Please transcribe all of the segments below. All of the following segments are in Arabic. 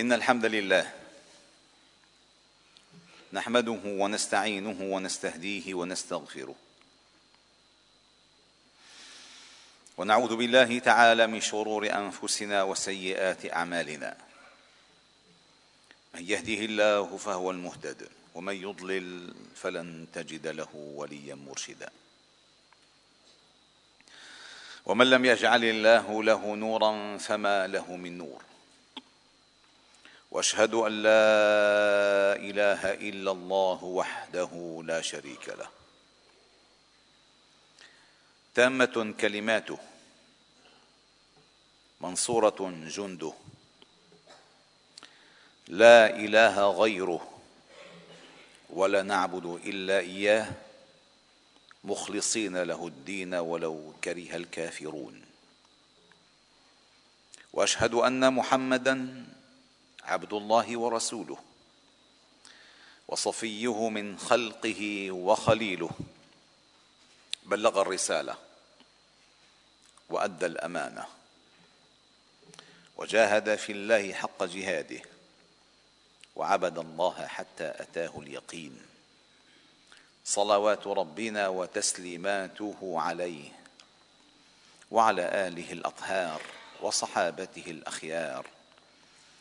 إن الحمد لله نحمده ونستعينه ونستهديه ونستغفره. ونعوذ بالله تعالى من شرور أنفسنا وسيئات أعمالنا. من يهده الله فهو المهتد ومن يضلل فلن تجد له وليا مرشدا. ومن لم يجعل الله له نورا فما له من نور. وأشهد أن لا إله إلا الله وحده لا شريك له. تامة كلماته. منصورة جنده. لا إله غيره. ولا نعبد إلا إياه. مخلصين له الدين ولو كره الكافرون. وأشهد أن محمدا عبد الله ورسوله وصفيه من خلقه وخليله. بلغ الرسالة وأدى الأمانة وجاهد في الله حق جهاده وعبد الله حتى أتاه اليقين. صلوات ربنا وتسليماته عليه وعلى آله الأطهار وصحابته الأخيار.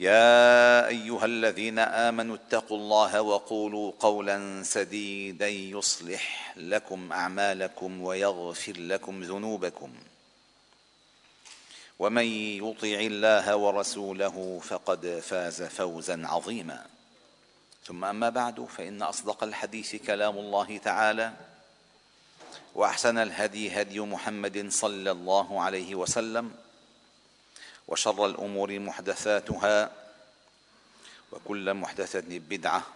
يا أيها الذين آمنوا اتقوا الله وقولوا قولا سديدا يصلح لكم أعمالكم ويغفر لكم ذنوبكم. ومن يطع الله ورسوله فقد فاز فوزا عظيما. ثم أما بعد فإن أصدق الحديث كلام الله تعالى وأحسن الهدي هدي محمد صلى الله عليه وسلم وشر الأمور محدثاتها وكل محدثة بدعة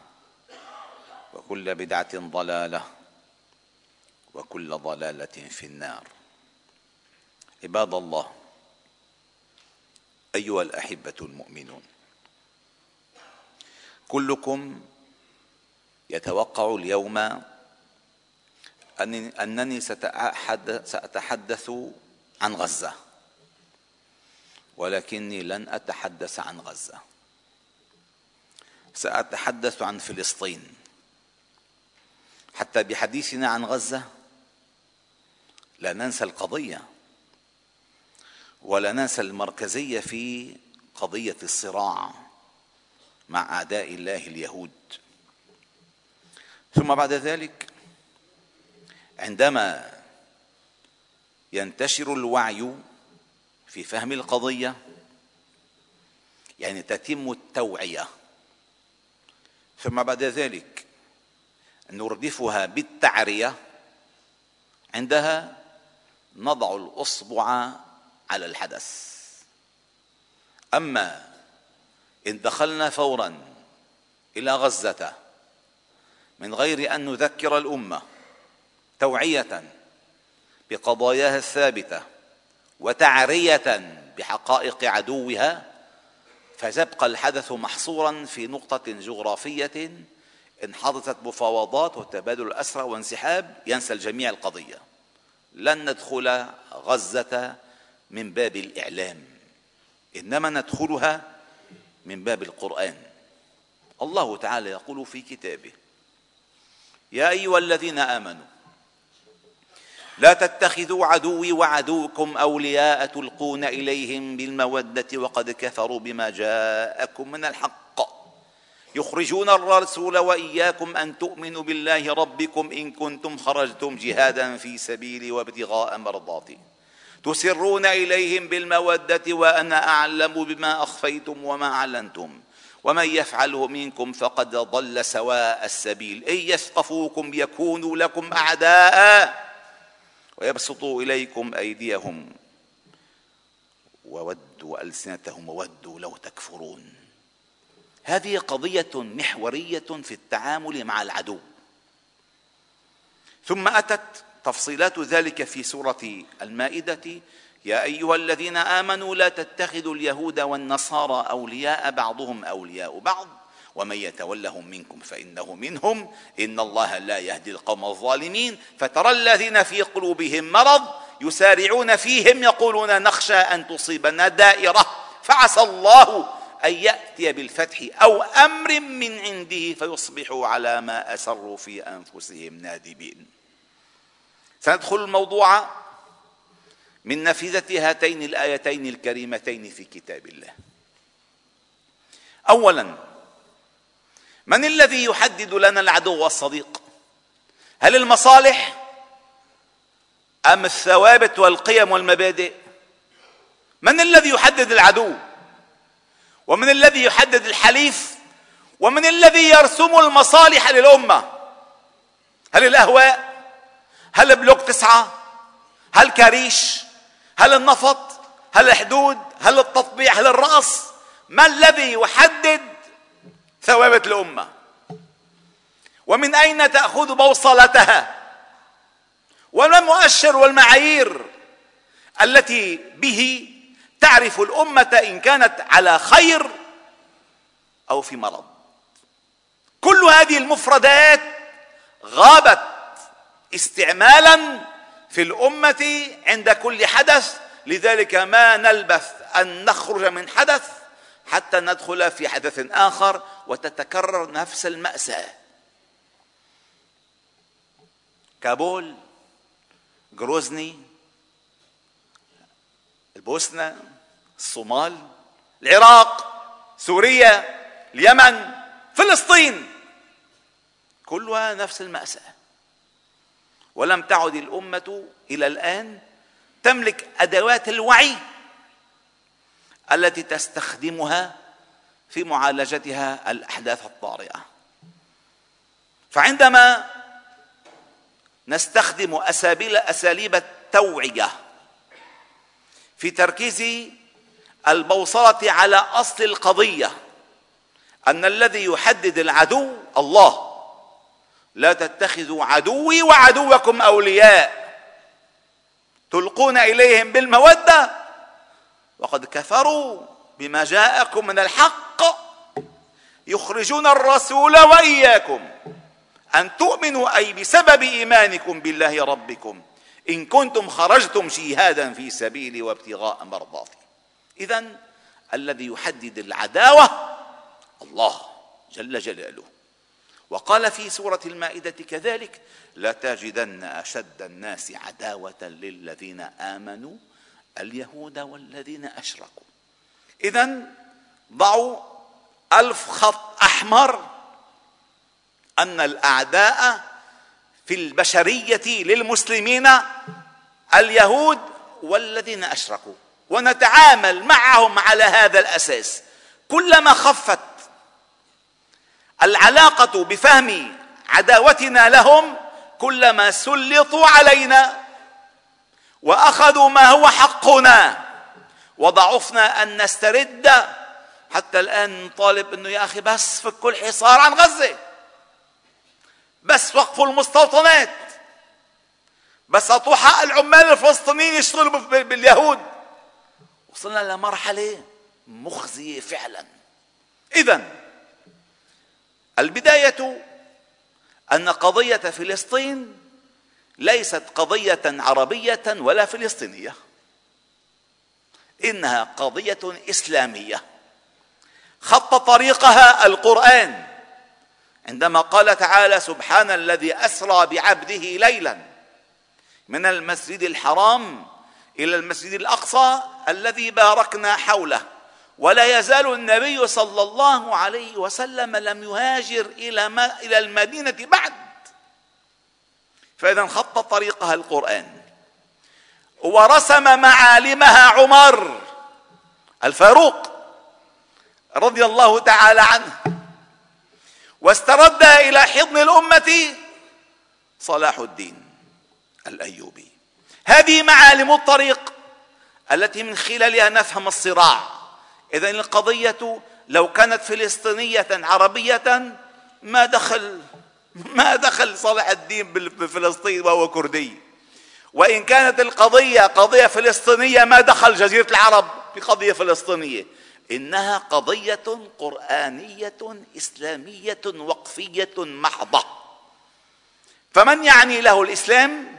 وكل بدعة ضلالة وكل ضلالة في النار. عباد الله أيها الأحبة المؤمنون كلكم يتوقع اليوم انني سأتحدث عن غزة. ولكني لن أتحدث عن غزة. سأتحدث عن فلسطين. حتى بحديثنا عن غزة لا ننسى القضية ولا ننسى المركزية في قضية الصراع مع أعداء الله اليهود. ثم بعد ذلك عندما ينتشر الوعي في فهم القضية؟ يعني تتم التوعية. ثم بعد ذلك نردفها بالتعرية عندها نضع الأصبع على الحدث. أما إن دخلنا فورا إلى غزة من غير أن نذكر الأمة توعية بقضاياها الثابتة وتعرية بحقائق عدوها فيبقى الحدث محصورا في نقطة جغرافية إن حدثت مفاوضات وتبادل الأسرى وانسحاب ينسى الجميع القضية. لن ندخل غزة من باب الإعلام إنما ندخلها من باب القرآن. الله تعالى يقول في كتابه يا أيها الذين آمنوا لا تتخذوا عدوي وعدوكم أولياء تلقون إليهم بالمودة وقد كفروا بما جاءكم من الحق. يخرجون الرسول وإياكم أن تؤمنوا بالله ربكم إن كنتم خرجتم جهادا في سبيلي وابتغاء مرضاتي. تسرون إليهم بالمودة وأنا أعلم بما أخفيتم وما أعلنتم. ومن يفعله منكم فقد ضل سواء السبيل. إن يثقفوكم يكونوا لكم أعداء. ويبسطوا إليكم أيديهم وودوا ألسنتهم وودوا لو تكفرون. هذه قضية محورية في التعامل مع العدو. ثم أتت تفصيلات ذلك في سورة المائدة يا أيها الذين آمنوا لا تتخذوا اليهود والنصارى أولياء بعضهم أولياء بعض. ومن يتولهم منكم فإنه منهم. إن الله لا يهدي القوم الظالمين. فترى الذين في قلوبهم مرض يسارعون فيهم يقولون نخشى أن تصيبنا دائرة. فعسى الله أن يأتي بالفتح أو أمر من عنده فيصبحوا على ما أسروا في أنفسهم نادبين سندخل الموضوع من نفذه هاتين الآيتين الكريمتين في كتاب الله. اولا من الذي يحدد لنا العدو والصديق؟ هل المصالح أم الثوابت والقيم والمبادئ؟ من الذي يحدد العدو؟ ومن الذي يحدد الحليف؟ ومن الذي يرسم المصالح للأمة؟ هل الأهواء؟ هل بلوك تسعة؟ هل كريش هل النفط؟ هل الحدود؟ هل التطبيع؟ هل الرأس؟ ما الذي يحدد ثوابت الأمة. ومن أين تأخذ بوصلتها؟ وما المؤشر والمعايير التي به تعرف الأمة إن كانت على خير أو في مرض؟ كل هذه المفردات غابت استعمالا في الأمة عند كل حدث لذلك ما نلبث أن نخرج من حدث حتى ندخل في حدث آخر وتتكرر نفس المأساة. كابول جروزني البوسنة الصومال العراق سوريا اليمن فلسطين كلها نفس المأساة. ولم تعد الأمة إلى الآن تملك أدوات الوعي التي تستخدمها في معالجتها الأحداث الطارئة. فعندما نستخدم أساليب التوعية في تركيز البوصلة على أصل القضية أن الذي يحدد العدو الله. لا تتخذوا عدوي وعدوكم أولياء. تلقون إليهم بالمودة وقد كفروا بما جاءكم من الحق يخرجون الرسول وإياكم أن تؤمنوا أي بسبب إيمانكم بالله ربكم إن كنتم خرجتم جهادا في سبيلي وابتغاء مرضاتي. اذا الذي يحدد العداوة الله جل جلاله. وقال في سورة المائدة كذلك لتجدن أشد الناس عداوة للذين آمنوا اليهود والذين أشركوا. إذا ضعوا ألف خط أحمر أن الأعداء في البشرية للمسلمين اليهود والذين أشركوا. ونتعامل معهم على هذا الأساس. كلما خفت العلاقة بفهم عداوتنا لهم كلما سلطوا علينا وأخذوا ما هو حقنا. وضعفنا أن نسترد حتى الآن نطالب إنه يا أخي بس فكوا الحصار عن غزة. بس وقفوا المستوطنات. بس اعطوا حق العمال الفلسطينيين يشتغلوا باليهود. وصلنا لمرحلة مخزية فعلا. اذا البداية أن قضية فلسطين ليست قضية عربية ولا فلسطينية. إنها قضية إسلامية. خط طريقها القرآن. عندما قال تعالى سبحان الذي أسرى بعبده ليلا. من المسجد الحرام إلى المسجد الأقصى الذي باركنا حوله. ولا يزال النبي صلى الله عليه وسلم لم يهاجر إلى ما إلى المدينة بعد فإذا خط طريقها القرآن. ورسم معالمها عمر الفاروق رضي الله تعالى عنه. واسترد إلى حضن الأمة صلاح الدين الأيوبي. هذه معالم الطريق التي من خلالها نفهم الصراع. إذا القضية لو كانت فلسطينية عربية ما دخل ما دخل صلاح الدين بفلسطين وهو كردي. وإن كانت القضية قضية فلسطينية ما دخل جزيرة العرب بقضية فلسطينية. إنها قضية قرآنية إسلامية وقفية محضة. فمن يعني له الإسلام؟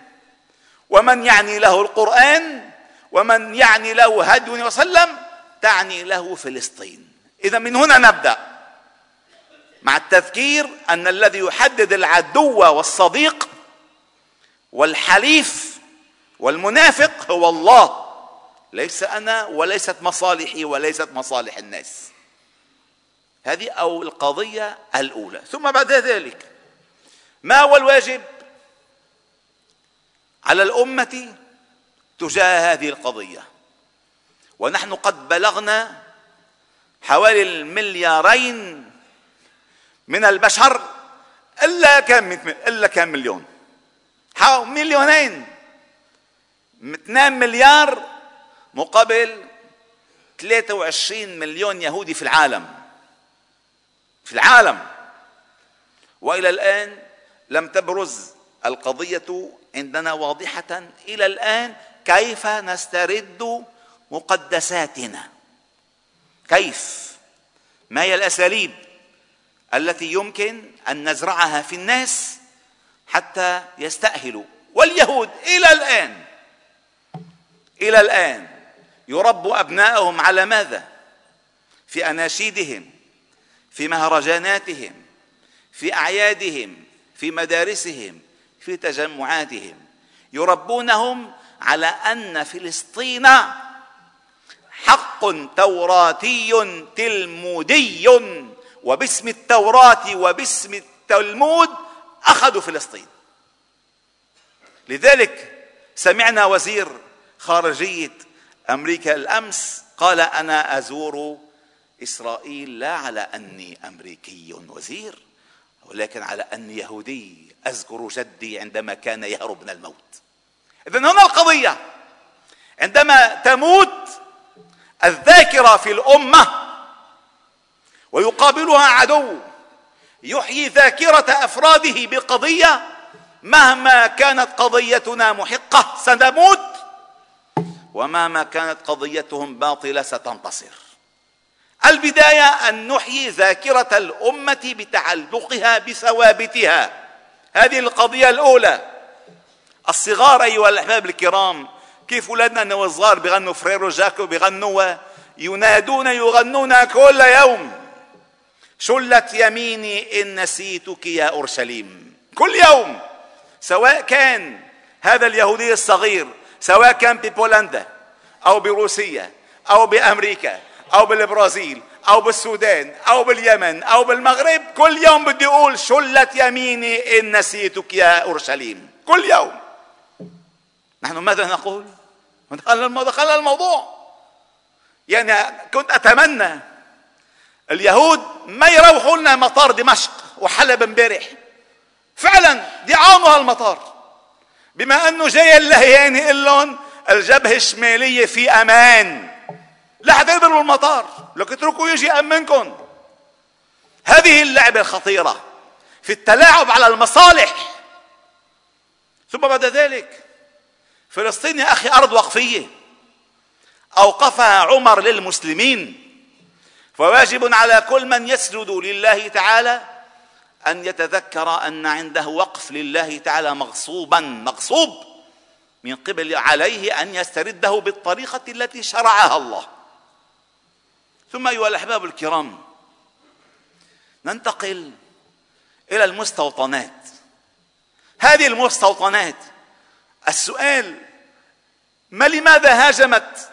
ومن يعني له القرآن؟ ومن يعني له هدي وسلم؟ تعني له فلسطين. إذا من هنا نبدأ. مع التذكير أن الذي يحدد العدو والصديق والحليف والمنافق هو الله. ليس أنا وليست مصالحي وليست مصالح الناس. هذه أو القضية الأولى. ثم بعد ذلك ما هو الواجب على الأمة تجاه هذه القضية؟ ونحن قد بلغنا حوالي المليارين من البشر إلا كم إلا كم مليون. مليونين. 2 مليار مقابل 23 مليون يهودي في العالم. في العالم. وإلى الآن لم تبرز القضية عندنا واضحة إلى الآن كيف نسترد مقدساتنا. كيف؟ ما هي الأساليب؟ التي يمكن أن نزرعها في الناس حتى يستأهلوا. واليهود إلى الآن إلى الآن يربوا ابنائهم على ماذا؟ في أناشيدهم في مهرجاناتهم في أعيادهم في مدارسهم في تجمعاتهم. يربونهم على أن فلسطين حق توراتي تلمودي. وباسم التوراة وباسم التلمود أخذوا فلسطين. لذلك سمعنا وزير خارجية أمريكا الأمس قال أنا أزور إسرائيل لا على أني أمريكي وزير ولكن على أني يهودي. أذكر جدي عندما كان يهرب من الموت. اذا هنا القضية. عندما تموت الذاكرة في الأمة ويقابلها عدو يحيي ذاكرة أفراده بقضية مهما كانت قضيتنا محقة سنموت ومهما كانت قضيتهم باطلة ستنتصر. البداية أن نحيي ذاكرة الأمة بتعلقها بثوابتها. هذه القضية الأولى. الصغار أيها الأحباب الكرام كيف اولادنا الصغار بغنوا Frère Jacques بغنوا ينادون يغنون كل يوم. شلت يميني إن نسيتك يا أورشليم. كل يوم سواء كان هذا اليهودي الصغير سواء كان ببولندا أو بروسيا أو بأمريكا أو بالبرازيل أو بالسودان أو باليمن أو بالمغرب كل يوم بدي أقول شلت يميني إن نسيتك يا أورشليم. كل يوم. نحن ماذا نقول؟ دخلنا الموضوع. يعني كنت أتمنى اليهود ما يروحوا لنا مطار دمشق وحلب امبارح. فعلا دي عامها المطار. بما أنه جاي اللهيان يقول لهم الجبهة الشمالية في أمان. لا يضربوا المطار. لك اتركوا يجي يامنكم هذه اللعبة الخطيرة في التلاعب على المصالح. ثم بعد ذلك فلسطين يا أخي أرض وقفية. أوقفها عمر للمسلمين. فواجب على كل من يسجد لله تعالى أن يتذكر أن عنده وقف لله تعالى مغصوبا مغصوب من قبل عليه أن يسترده بالطريقة التي شرعها الله. ثم أيها الأحباب الكرام ننتقل إلى المستوطنات. هذه المستوطنات السؤال ما لماذا هاجمت؟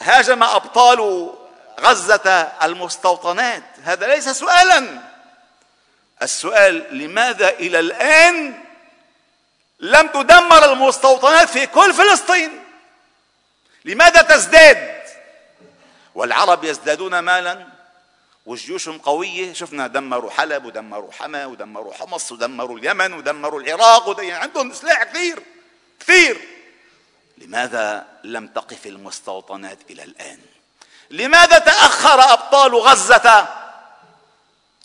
هاجم أبطال غزة المستوطنات. هذا ليس سؤالا. السؤال لماذا إلى الآن لم تدمر المستوطنات في كل فلسطين؟ لماذا تزداد؟ والعرب يزدادون مالا. وجيوشهم قوية. شفنا دمروا حلب ودمروا حما ودمروا حمص ودمروا اليمن ودمروا العراق يعني عندهم سلاح كثير كثير. لماذا لم تقف المستوطنات إلى الآن؟ لماذا تأخر أبطال غزة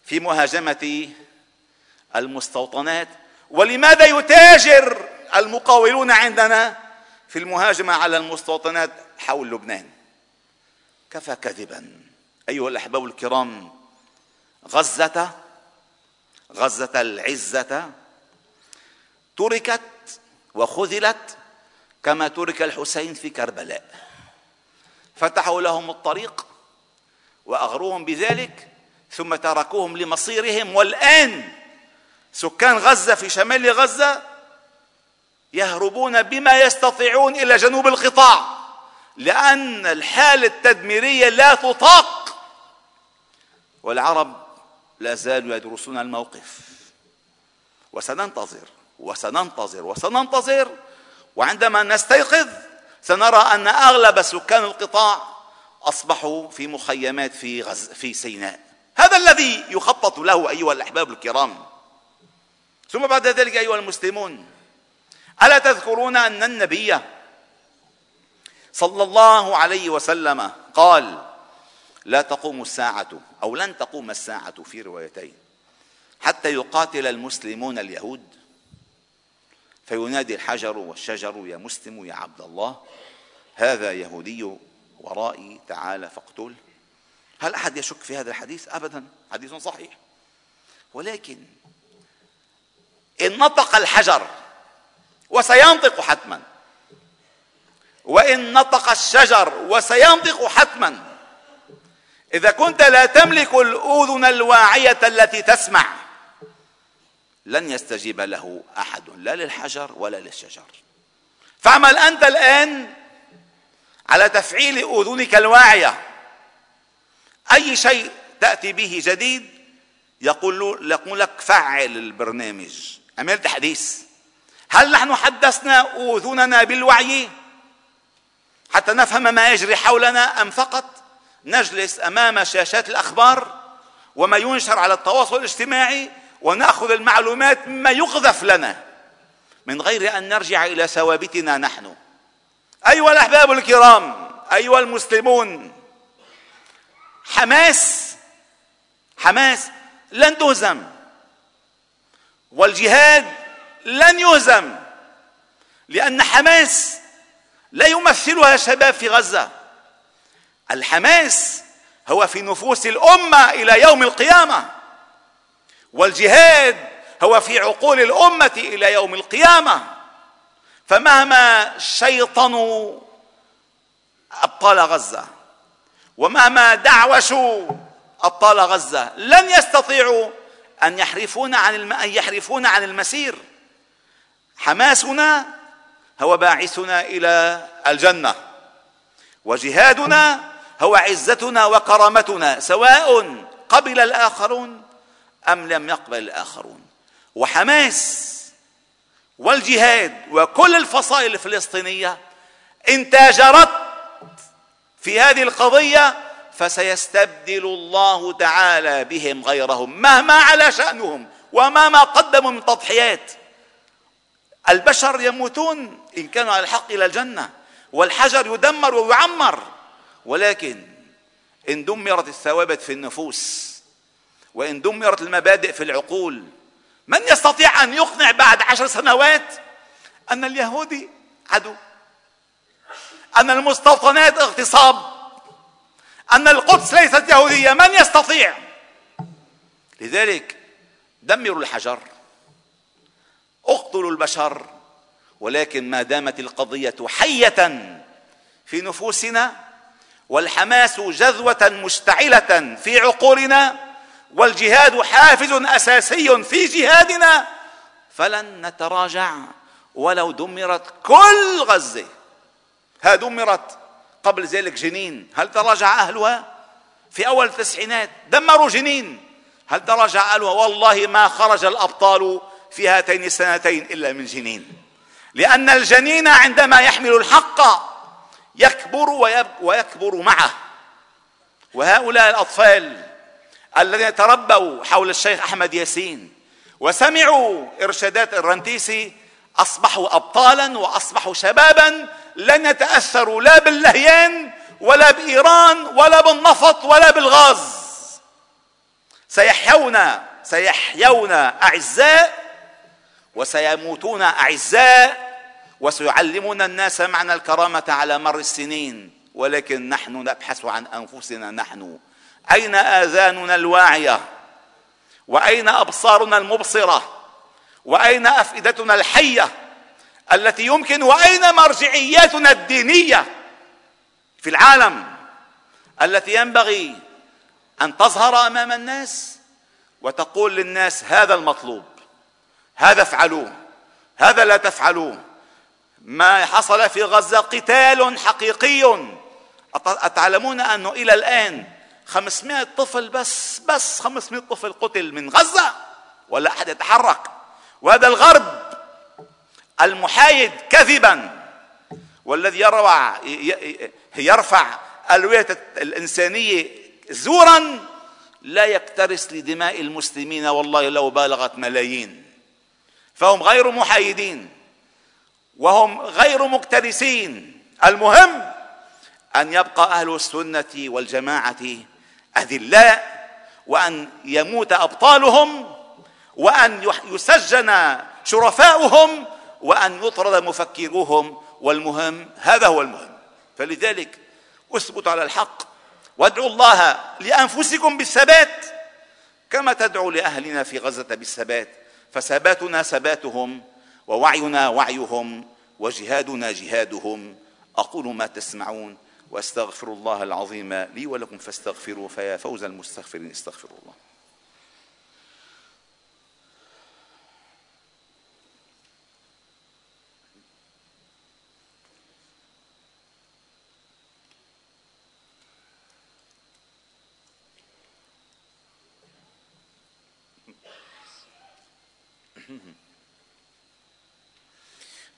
في مهاجمة المستوطنات؟ ولماذا يتاجر المقاولون عندنا في المهاجمة على المستوطنات حول لبنان؟ كفى كذبا. أيها الأحباب الكرام غزة غزة العزة تركت وخذلت كما ترك الحسين في كربلاء. فتحوا لهم الطريق وأغروهم بذلك ثم تركوهم لمصيرهم. والآن سكان غزة في شمال غزة يهربون بما يستطيعون إلى جنوب القطاع لأن الحاله التدميرية لا تطاق. والعرب لا زالوا يدرسون الموقف. وسننتظر وسننتظر وسننتظر وعندما نستيقظ سنرى أن أغلب سكان القطاع أصبحوا في مخيمات في غز في سيناء. هذا الذي يخطط له أيها الأحباب الكرام. ثم بعد ذلك أيها المسلمون ألا تذكرون أن النبي صلى الله عليه وسلم قال لا تقوم الساعة أو لن تقوم الساعة في روايتين حتى يقاتل المسلمون اليهود فينادي الحجر والشجر يا مسلم يا عبد الله هذا يهودي ورائي تعالى فاقتل. هل أحد يشك في هذا الحديث؟ ابدا حديث صحيح. ولكن إن نطق الحجر وسينطق حتما وإن نطق الشجر وسينطق حتما إذا كنت لا تملك الأذن الواعية التي تسمع لن يستجيب له أحد لا للحجر ولا للشجر. فاعمل أنت الآن على تفعيل أذنك الواعية. أي شيء تأتي به جديد يقول يقول لك فعل البرنامج. اعمل تحديث هل نحن حدثنا أذننا بالوعي؟ حتى نفهم ما يجري حولنا أم فقط؟ نجلس أمام شاشات الأخبار وما ينشر على التواصل الاجتماعي وناخذ المعلومات مما يقذف لنا. من غير أن نرجع إلى ثوابتنا نحن. أيها الأحباب الكرام أيها المسلمون حماس حماس لن تهزم. والجهاد لن يهزم لأن حماس لا يمثلها شباب في غزة. الحماس هو في نفوس الأمة إلى يوم القيامة. والجهاد هو في عقول الأمة إلى يوم القيامة. فمهما شيطنوا أبطال غزة ومهما دعوشوا أبطال غزة لن يستطيعوا أن يحرفون عن الم... أن يحرفون عن المسير. حماسنا هو باعثنا إلى الجنة وجهادنا هو عزتنا وكرامتنا سواء قبل الآخرون أم لم يقبل الآخرون. وحماس والجهاد وكل الفصائل الفلسطينية إن تاجرت في هذه القضية فسيستبدل الله تعالى بهم غيرهم مهما على شأنهم ومهما قدموا من تضحيات. البشر يموتون إن كانوا على الحق إلى الجنة والحجر يدمر ويعمر ولكن إن دمرت الثوابت في النفوس وإن دمرت المبادئ في العقول من يستطيع أن يقنع بعد عشر سنوات أن اليهودي عدو؟ أن المستوطنات اغتصاب؟ أن القدس ليست يهودية؟ من يستطيع؟ لذلك دمروا الحجر. أقتلوا البشر. ولكن ما دامت القضية حية في نفوسنا والحماس جذوة مشتعلة في عقولنا والجهاد حافز أساسي في جهادنا فلن نتراجع ولو دمرت كل غزة. ها دمرت قبل ذلك جنين. هل تراجع أهلها؟ في أول التسعينات دمروا جنين. هل تراجع أهلها؟ والله ما خرج الأبطال في هاتين السنتين إلا من جنين. لأن الجنين عندما يحمل الحق يكبر ويكبر معه. وهؤلاء الأطفال الذين تربوا حول الشيخ أحمد ياسين وسمعوا إرشادات الرنتيسي أصبحوا ابطالا وأصبحوا شبابا لن يتأثروا لا باللهيان ولا بإيران ولا بالنفط ولا بالغاز. سيحيون سيحيون أعزاء وسيموتون أعزاء وسيعلمون الناس معنى الكرامة على مر السنين ولكن نحن نبحث عن أنفسنا نحن. أين آذاننا الواعية؟ وأين أبصارنا المبصرة؟ وأين أفئدتنا الحية التي يمكن وأين مرجعياتنا الدينية في العالم التي ينبغي أن تظهر أمام الناس وتقول للناس هذا المطلوب هذا افعلوه هذا لا تفعلوه. ما حصل في غزة قتال حقيقي. أتعلمون أنه إلى الآن 500 طفل بس بس 500 طفل قتل من غزة ولا أحد يتحرك. وهذا الغرب المحايد كذبا. والذي يروع يرفع ألوية الإنسانية زورا لا يكترث لدماء المسلمين والله لو بالغت ملايين. فهم غير محايدين وهم غير مكترثين. المهم أن يبقى أهل السنة والجماعة أذلاء وأن يموت أبطالهم وأن يسجن شرفاؤهم وأن يطرد مفكروهم والمهم هذا هو المهم. فلذلك اثبتوا على الحق. وادعوا الله لأنفسكم بالثبات. كما تدعو لأهلنا في غزه بالثبات. فثباتنا ثباتهم ووعينا وعيهم وجهادنا جهادهم. أقول ما تسمعون. واستغفر الله العظيم لي ولكم فاستغفروا فيا فوز المستغفرين. استغفروا الله.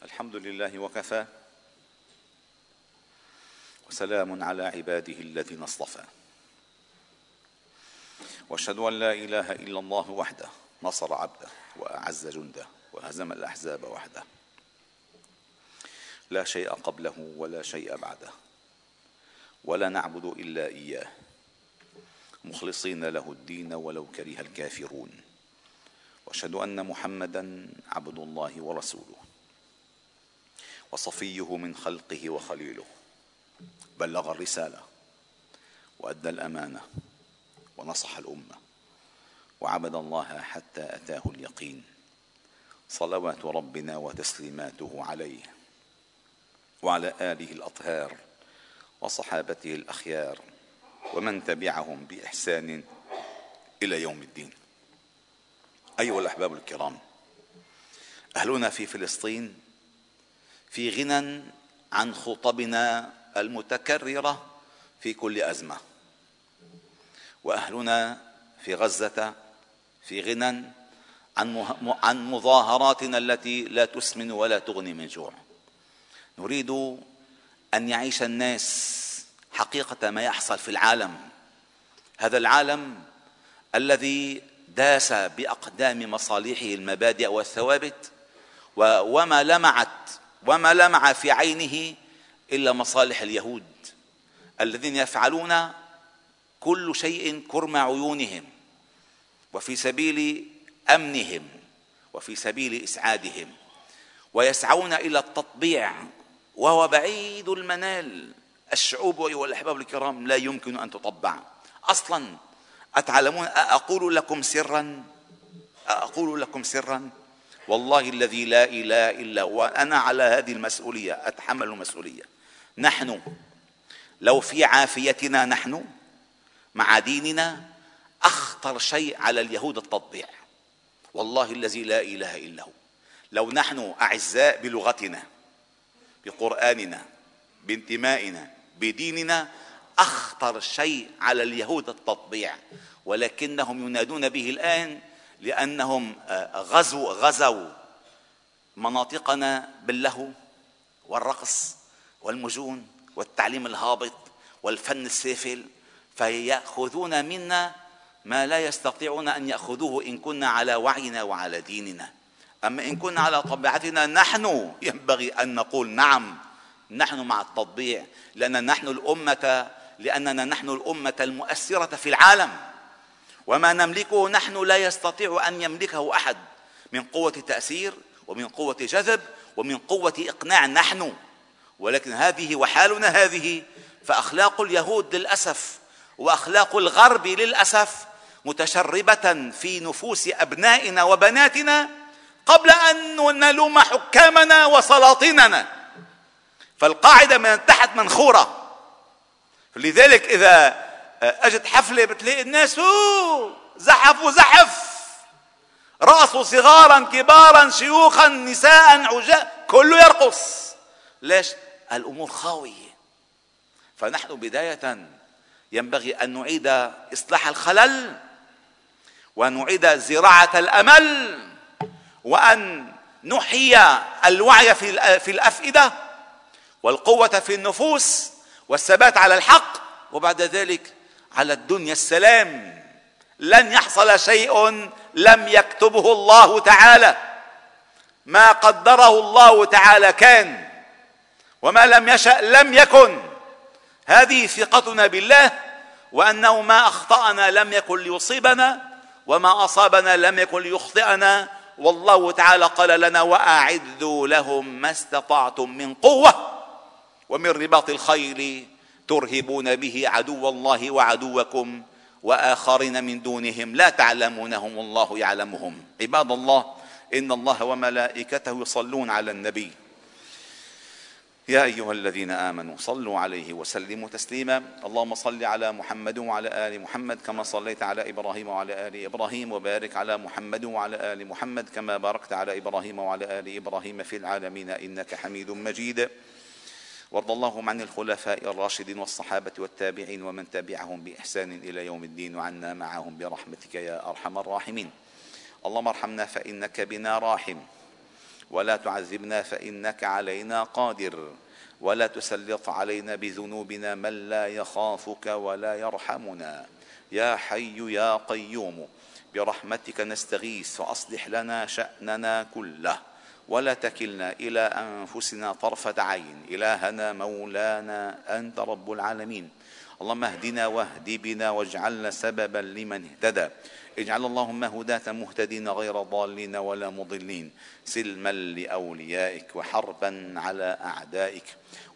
الحمد لله وكفى. وسلام على عباده الذين اصطفى. وأشهد أن لا إله إلا الله وحده نصر عبده وأعز جنده وهزم الأحزاب وحده. لا شيء قبله ولا شيء بعده. ولا نعبد إلا إياه. مخلصين له الدين ولو كره الكافرون. وأشهد أن محمدا عبد الله ورسوله. وصفيه من خلقه وخليله. بلغ الرسالة وادى الأمانة ونصح الأمة وعبد الله حتى أتاه اليقين صلوات ربنا وتسليماته عليه وعلى آله الأطهار وصحابته الأخيار ومن تبعهم بإحسان إلى يوم الدين. أيها الأحباب الكرام أهلنا في فلسطين في غنى عن خطبنا المتكررة في كل أزمة. وأهلنا في غزة في غنى عن عن مظاهراتنا التي لا تسمن ولا تغني من جوع. نريد أن يعيش الناس حقيقة ما يحصل في العالم. هذا العالم الذي داس بأقدام مصالحه المبادئ والثوابت وما لمعت وما لمع في عينه إلا مصالح اليهود الذين يفعلون كل شيء كرم عيونهم وفي سبيل أمنهم وفي سبيل إسعادهم ويسعون إلى التطبيع وهو بعيد المنال. الشعوب أيها الأحباب الكرام لا يمكن أن تطبع. أصلا أتعلمون أقول لكم سرا أقول لكم سرا والله الذي لا إله إلا هو أنا على هذه المسؤولية أتحمل المسؤولية. نحن لو في عافيتنا نحن مع ديننا أخطر شيء على اليهود التطبيع. والله الذي لا إله إلا هو. لو نحن أعزاء بلغتنا بقرآننا بانتمائنا بديننا أخطر شيء على اليهود التطبيع. ولكنهم ينادون به الآن لأنهم آه، غزوا غزوا مناطقنا باللهو والرقص. والمجون والتعليم الهابط والفن السافل فيأخذون منا ما لا يستطيعون أن يأخذوه إن كنا على وعينا وعلى ديننا. أما إن كنا على طبيعتنا نحن ينبغي أن نقول نعم نحن مع التطبيع لأن نحن الأمة لأننا نحن الأمة المؤثرة في العالم. وما نملكه نحن لا يستطيع أن يملكه أحد من قوة تأثير ومن قوة جذب ومن قوة إقناع نحن. ولكن هذه وحالنا هذه فأخلاق اليهود للأسف وأخلاق الغرب للأسف متشربة في نفوس أبنائنا وبناتنا قبل أن نلوم حكامنا وسلاطيننا. فالقاعدة من تحت منخورة. لذلك إذا أجت حفلة بتلاقي الناس زحف رأسوا صغارا كبارا شيوخا نساء عجاء كله يرقص. ليش؟ الأمور خاوية. فنحن بداية ينبغي أن نعيد إصلاح الخلل ونعيد زراعة الأمل وأن نحيي الوعي في الأفئدة والقوة في النفوس والثبات على الحق وبعد ذلك على الدنيا السلام. لن يحصل شيء لم يكتبه الله تعالى. ما قدره الله تعالى كان. وما لم يشأ لم يكن. هذه ثقتنا بالله وأنه ما أخطأنا لم يكن ليصيبنا وما أصابنا لم يكن ليخطئنا. والله تعالى قال لنا وأعدوا لهم ما استطعتم من قوة ومن رباط الخيل ترهبون به عدو الله وعدوكم وآخرين من دونهم لا تعلمونهم والله يعلمهم. عباد الله إن الله وملائكته يصلون على النبي. يا أيها الذين آمنوا صلوا عليه وسلموا تسليما. اللهم صل على محمد وعلى آل محمد كما صليت على إبراهيم وعلى آل إبراهيم وبارك على محمد وعلى آل محمد كما باركت على إبراهيم وعلى آل إبراهيم في العالمين. إنك حميد مجيد. وارض اللهم عن الخلفاء الراشدين والصحابة والتابعين ومن تبعهم بإحسان إلى يوم الدين وعنا معهم برحمتك يا أرحم الراحمين. اللهم ارحمنا فإنك بنا راحم. ولا تعذبنا فإنك علينا قادر. ولا تسلط علينا بذنوبنا من لا يخافك ولا يرحمنا. يا حي يا قيوم برحمتك نستغيث فأصلح لنا شأننا كله. ولا تكلنا إلى أنفسنا طرفة عين. إلهنا مولانا أنت رب العالمين. اللهم اهدنا واهد بنا واجعلنا سببا لمن اهتدى. اجعل اللهم هداة مهتدين غير ضالين ولا مضلين. سلما لأوليائك وحربا على أعدائك.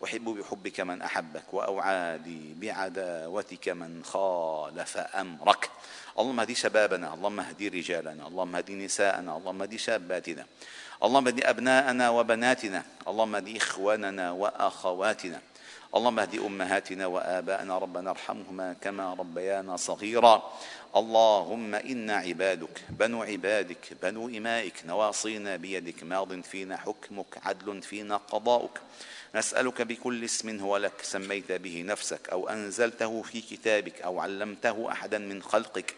أحب بحبك من أحبك وأوعادي بعداوتك من خالف أمرك. اللهم اهدي شبابنا اللهم اهدي رجالنا اللهم اهدي نساءنا اللهم اهدي شاباتنا. اللهم اهد أبناءنا وبناتنا. اللهم اهد إخواننا وأخواتنا. اللهم اهد أمهاتنا واباءنا ربنا ارحمهما كما ربيانا صغيرا. اللهم إنا عبادك بنو عبادك بنو إمائك نواصينا بيدك ماض فينا حكمك عدل فينا قضاؤك. نسألك بكل اسم هو لك سميت به نفسك أو أنزلته في كتابك أو علمته أحدا من خلقك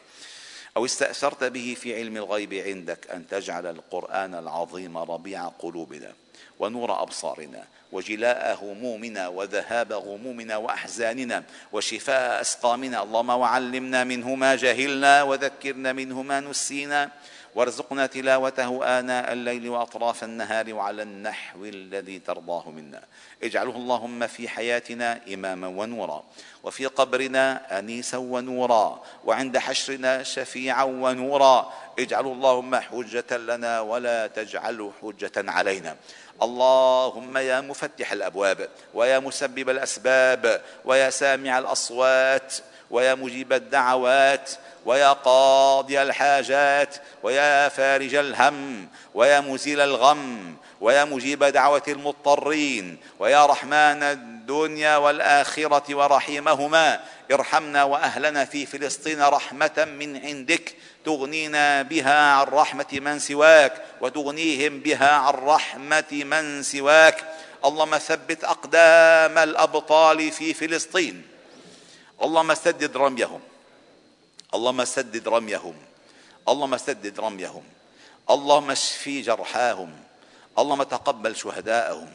أو استأثرت به في علم الغيب عندك أن تجعل القرآن العظيم ربيع قلوبنا. ونور أبصارنا وجلاء همومنا وذهاب غمومنا وأحزاننا وشفاء أسقامنا. اللهم وعلمنا منه ما جهلنا وذكرنا منه ما نسينا. وارزقنا تلاوته آناء الليل وأطراف النهار وعلى النحو الذي ترضاه منا. اجعله اللهم في حياتنا إماما ونورا وفي قبرنا أنيسا ونورا وعند حشرنا شفيعا ونورا. اجعله اللهم حجة لنا ولا تجعله حجة علينا. اللهم يا مفتح الأبواب ويا مسبب الأسباب ويا سامع الأصوات ويا مجيب الدعوات ويا قاضي الحاجات ويا فارج الهم ويا مزيل الغم ويا مجيب دعوة المضطرين ويا رحمن الدنيا والآخرة ورحيمهما. ارحمنا وأهلنا في فلسطين رحمة من عندك. تغنينا بها عن رحمة من سواك وتغنيهم بها عن رحمة من سواك. اللهم ثبت أقدام الأبطال في فلسطين. اللهم سدد رميهم. اللهم سدد رميهم. اللهم سدد رميهم. اللهم اشفي جرحاهم. اللهم تقبل شهداءهم.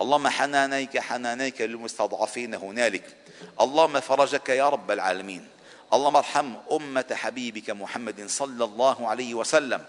اللهم حنانيك حنانيك للمستضعفين هنالك. اللهم فرجك يا رب العالمين. اللهم ارحم أمة حبيبك محمد صلى الله عليه وسلم.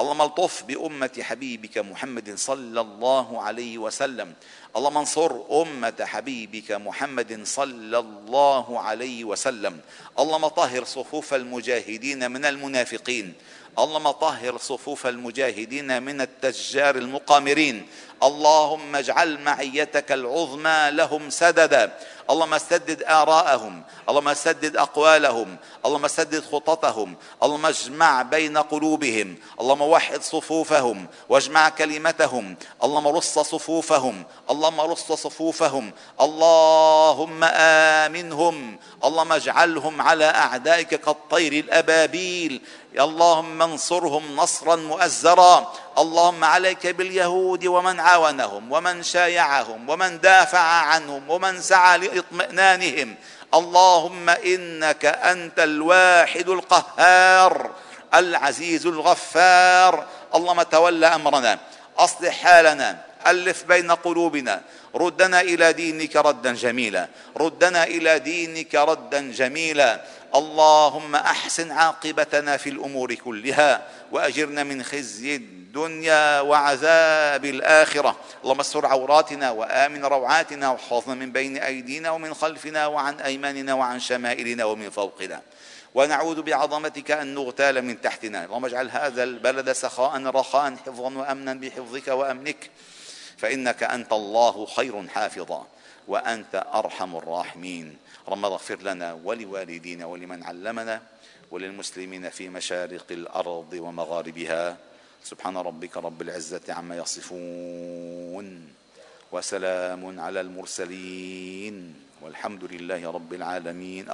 اللهم الطف بأمة حبيبك محمد صلى الله عليه وسلم. اللهم انصر أمة حبيبك محمد صلى الله عليه وسلم. اللهم طهر صفوف المجاهدين من المنافقين. اللهم طهر صفوف المجاهدين من التجار المقامرين. اللهم اجعل معيتك العظمى لهم سددا. اللهم سدد آراءهم. اللهم سدد أقوالهم. اللهم سدد خططهم. اللهم اجمع بين قلوبهم. اللهم وحد صفوفهم. واجمع كلمتهم. اللهم رص صفوفهم. اللهم رص صفوفهم. اللهم آمنهم. اللهم اجعلهم على أعدائك كالطير الأبابيل. اللهم انصرهم نصرا مؤزرا. اللهم عليك باليهود ومن عاونهم ومن شايعهم ومن دافع عنهم ومن سعى لإطمئنانهم. اللهم إنك أنت الواحد القهار العزيز الغفار. اللهم تول أمرنا أصلح حالنا ألف بين قلوبنا. ردنا إلى دينك ردا جميلا. ردنا إلى دينك ردا جميلا. اللهم أحسن عاقبتنا في الأمور كلها وأجرنا من خزي الدنيا وعذاب الآخرة. اللهم استر عوراتنا وآمن روعاتنا واحفظنا من بين أيدينا ومن خلفنا وعن أيماننا وعن شمائلنا ومن فوقنا. ونعوذ بعظمتك أن نغتال من تحتنا. اللهم اجعل هذا البلد سخاء رخاء حفظا وامنا بحفظك وأمنك. فإنك أنت الله خير حافظا وأنت أرحم الراحمين. اللهم اغفر لنا ولوالدينا ولمن علمنا وللمسلمين في مشارق الأرض ومغاربها. سبحان ربك رب العزة عما يصفون وسلام على المرسلين. والحمد لله رب العالمين.